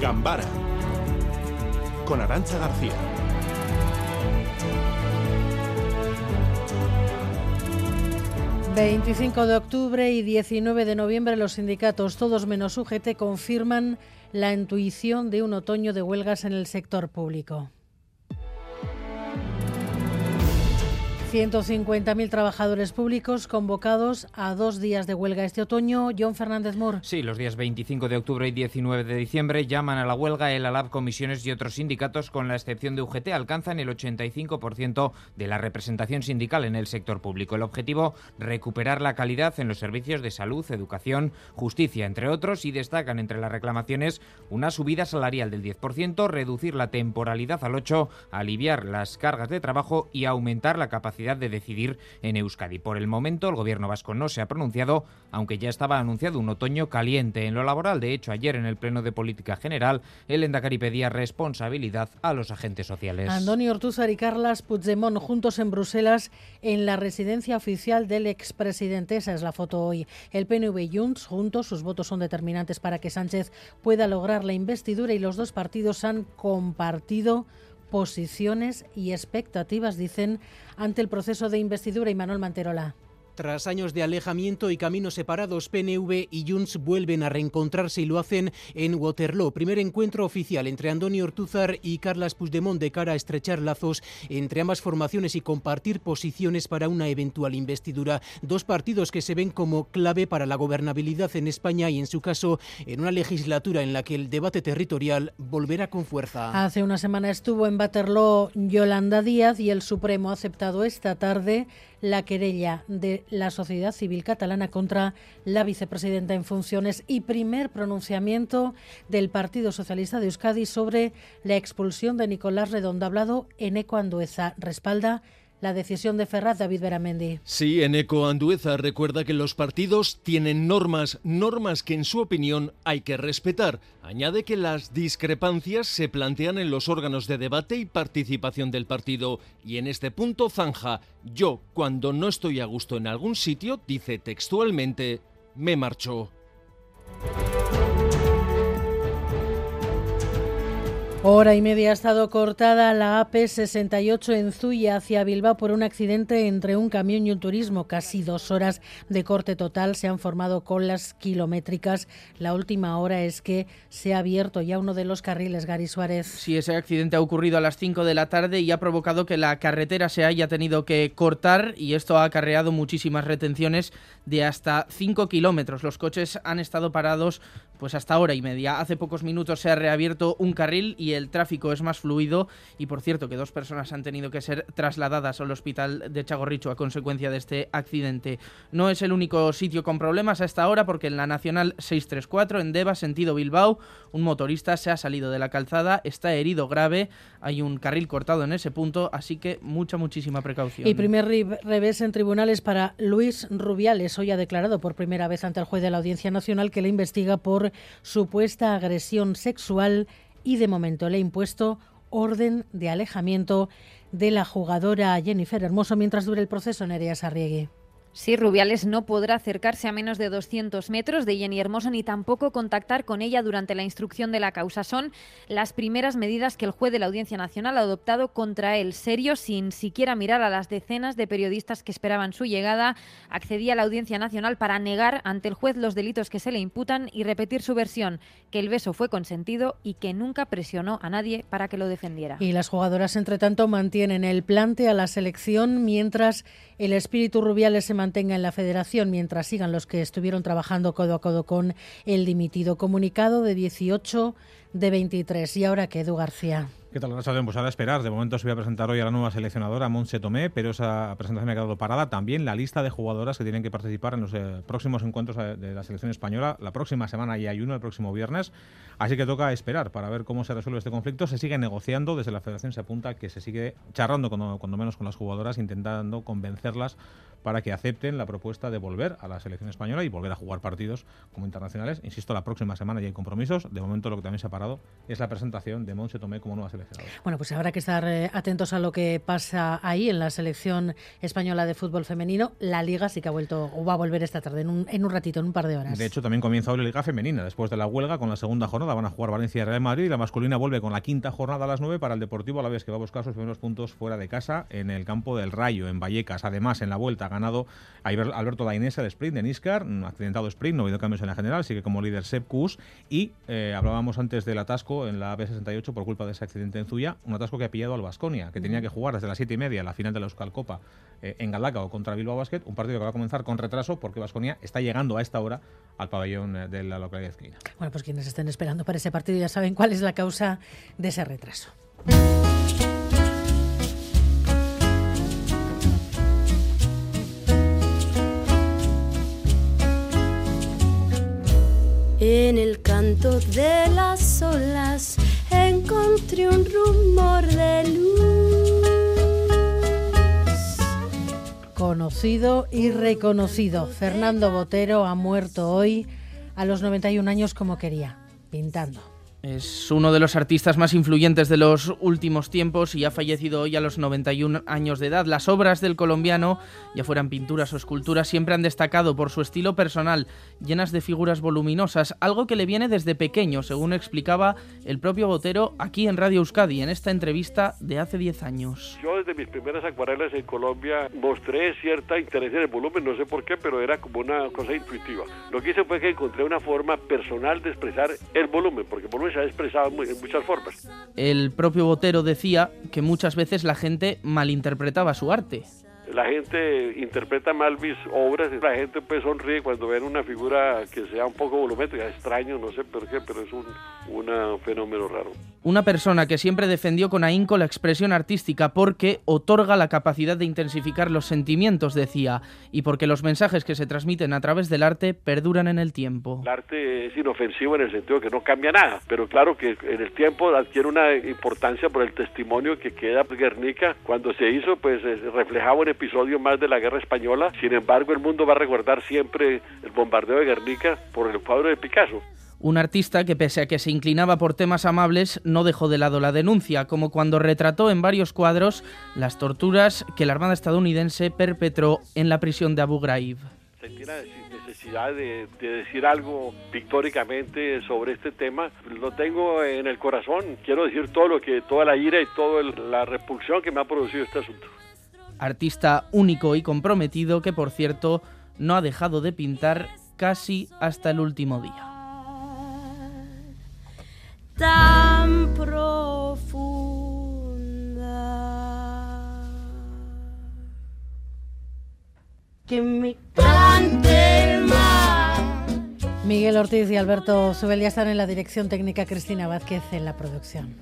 Gambara con Arancha García. ...25 de octubre y 19 de noviembre los sindicatos, todos menos UGT, confirman la intuición de un otoño de huelgas en el sector público. 150.000 trabajadores públicos convocados a dos días de huelga este otoño. John Fernández Moore. Sí, los días 25 de octubre y 19 de diciembre llaman a la huelga el ALAB, comisiones y otros sindicatos, con la excepción de UGT, alcanzan el 85% de la representación sindical en el sector público. El objetivo, recuperar la calidad en los servicios de salud, educación, justicia, entre otros, y destacan entre las reclamaciones una subida salarial del 10%, reducir la temporalidad al 8%, aliviar las cargas de trabajo y aumentar la capacidad de decidir en Euskadi. Por el momento, el gobierno vasco no se ha pronunciado, aunque ya estaba anunciado un otoño caliente en lo laboral. De hecho, ayer en el Pleno de Política General, el Endacari pedía responsabilidad a los agentes sociales. Antonio Ortúzar y Carlas Puigdemont juntos en Bruselas en la residencia oficial del expresidente. Esa es la foto hoy. El PNV y Junts juntos, sus votos son determinantes para que Sánchez pueda lograr la investidura y los dos partidos han compartido posiciones y expectativas, dicen, ante el proceso de investidura y Manuel Manterola. Tras años de alejamiento y caminos separados, PNV y Junts vuelven a reencontrarse y lo hacen en Waterloo. Primer encuentro oficial entre Andoni Ortúzar y Carlas Puigdemont de cara a estrechar lazos entre ambas formaciones y compartir posiciones para una eventual investidura. Dos partidos que se ven como clave para la gobernabilidad en España y, en su caso, en una legislatura en la que el debate territorial volverá con fuerza. Hace una semana estuvo en Waterloo Yolanda Díaz y el Supremo ha aceptado esta tarde la querella de la sociedad civil catalana contra la vicepresidenta en funciones y primer pronunciamiento del Partido Socialista de Euskadi sobre la expulsión de Nicolás Redondo. Hablado en Eco Andueza. Respalda la decisión de Ferraz David Beramendi. Sí, Eneco Andueza recuerda que los partidos tienen normas, normas que en su opinión hay que respetar. Añade que las discrepancias se plantean en los órganos de debate y participación del partido. Y en este punto zanja, yo cuando no estoy a gusto en algún sitio, dice textualmente, me marcho. Hora y media ha estado cortada la AP68 en Zuya hacia Bilbao por un accidente entre un camión y un turismo. Casi dos horas de corte total se han formado colas kilométricas. La última hora es que se ha abierto ya uno de los carriles, Gary Suárez. Sí, ese accidente ha ocurrido a las 5 de la tarde y ha provocado que la carretera se haya tenido que cortar y esto ha acarreado muchísimas retenciones de hasta 5 kilómetros. Los coches han estado parados pues hasta hora y media. Hace pocos minutos se ha reabierto un carril y el tráfico es más fluido y por cierto que dos personas han tenido que ser trasladadas al hospital de Chagorricho a consecuencia de este accidente. No es el único sitio con problemas a esta hora porque en la Nacional 634 en Deva, sentido Bilbao, un motorista se ha salido de la calzada, está herido grave, hay un carril cortado en ese punto, así que mucha, muchísima precaución. Y primer revés en tribunales para Luis Rubiales. Hoy ha declarado por primera vez ante el juez de la Audiencia Nacional que le investiga por supuesta agresión sexual y de momento le ha impuesto orden de alejamiento de la jugadora Jennifer Hermoso mientras dure el proceso Nerea Sarriegui. Sí, Rubiales no podrá acercarse a menos de 200 metros de Jenny Hermoso ni tampoco contactar con ella durante la instrucción de la causa. Son las primeras medidas que el juez de la Audiencia Nacional ha adoptado contra él, serio, sin siquiera mirar a las decenas de periodistas que esperaban su llegada. Accedía a la Audiencia Nacional para negar ante el juez los delitos que se le imputan y repetir su versión, que el beso fue consentido y que nunca presionó a nadie para que lo defendiera. Y las jugadoras, entre tanto, mantienen el plante a la selección mientras el espíritu Rubiales se mantenga en la federación mientras sigan los que estuvieron trabajando codo a codo con el dimitido. Comunicado de 18 de 23. ¿Y ahora qué, Edu García? ¿Qué tal? Gracias, pues ahora esperar. De momento se voy a presentar hoy a la nueva seleccionadora, Montse Tomé, pero esa presentación me ha quedado parada. También la lista de jugadoras que tienen que participar en los eh, próximos encuentros eh, de la selección española. La próxima semana ya hay uno, el próximo viernes. Así que toca esperar para ver cómo se resuelve este conflicto. Se sigue negociando, desde la federación se apunta que se sigue charlando, cuando, menos, con las jugadoras, intentando convencerlas para que acepten la propuesta de volver a la selección española y volver a jugar partidos como internacionales. Insisto, la próxima semana ya hay compromisos. De momento lo que también se ha parado es la presentación de Monse Tomé como nueva selección. Seleccionador. Bueno, pues habrá que estar eh, atentos a lo que pasa ahí en la selección española de fútbol femenino. La liga sí que ha vuelto o va a volver esta tarde, en un, en un ratito, en un par de horas. De hecho, también comienza hoy la liga femenina. Después de la huelga, con la segunda jornada, van a jugar Valencia y Real Madrid. Y la masculina vuelve con la quinta jornada a las 9 para el Deportivo a la vez que va a buscar sus primeros puntos fuera de casa en el campo del Rayo, en Vallecas. Además, en la vuelta ha ganado Alberto Dainese el sprint de Niscar, un accidentado sprint, no ha habido cambios en la general, sigue como líder Sepp Kuss. Y eh, hablábamos antes del atasco en la B68 por culpa de ese accidente en Zuya, un atasco que ha pillado al Vasconia, que tenía que jugar desde las 7 y media la final de la Euskal Copa eh, en o contra Bilbao Basket, un partido que va a comenzar con retraso porque Vasconia está llegando a esta hora al pabellón eh, de la localidad de Bueno, pues quienes estén esperando para ese partido ya saben cuál es la causa de ese retraso. En el canto de las olas encontré un rumor de luz. Conocido y reconocido, Fernando Botero ha muerto hoy a los 91 años como quería, pintando. Es uno de los artistas más influyentes de los últimos tiempos y ha fallecido hoy a los 91 años de edad. Las obras del colombiano, ya fueran pinturas o esculturas, siempre han destacado por su estilo personal, llenas de figuras voluminosas, algo que le viene desde pequeño, según explicaba el propio Botero aquí en Radio Euskadi, en esta entrevista de hace 10 años. Desde mis primeras acuarelas en Colombia mostré cierta interés en el volumen, no sé por qué, pero era como una cosa intuitiva. Lo que hice fue que encontré una forma personal de expresar el volumen, porque el volumen se ha expresado en muchas formas. El propio Botero decía que muchas veces la gente malinterpretaba su arte la gente interpreta mal mis obras, la gente pues sonríe cuando ven una figura que sea un poco volumétrica, extraño, no sé por qué, pero es un fenómeno raro. Una persona que siempre defendió con ahínco la expresión artística porque otorga la capacidad de intensificar los sentimientos, decía, y porque los mensajes que se transmiten a través del arte perduran en el tiempo. El arte es inofensivo en el sentido que no cambia nada, pero claro que en el tiempo adquiere una importancia por el testimonio que queda Guernica. Cuando se hizo, pues reflejaba un episodio más de la guerra española. Sin embargo, el mundo va a recordar siempre el bombardeo de Guernica por el cuadro de Picasso. Un artista que pese a que se inclinaba por temas amables no dejó de lado la denuncia, como cuando retrató en varios cuadros las torturas que la Armada estadounidense perpetró en la prisión de Abu Ghraib. Sentí la necesidad de, decir algo pictóricamente sobre este tema. Lo tengo en el corazón. Quiero decir todo lo que, toda la ira y toda la repulsión que me ha producido este asunto artista único y comprometido que por cierto no ha dejado de pintar casi hasta el último día. Tan profunda que me cante el. Miguel Ortiz y Alberto Subel ya están en la dirección técnica, Cristina Vázquez en la producción.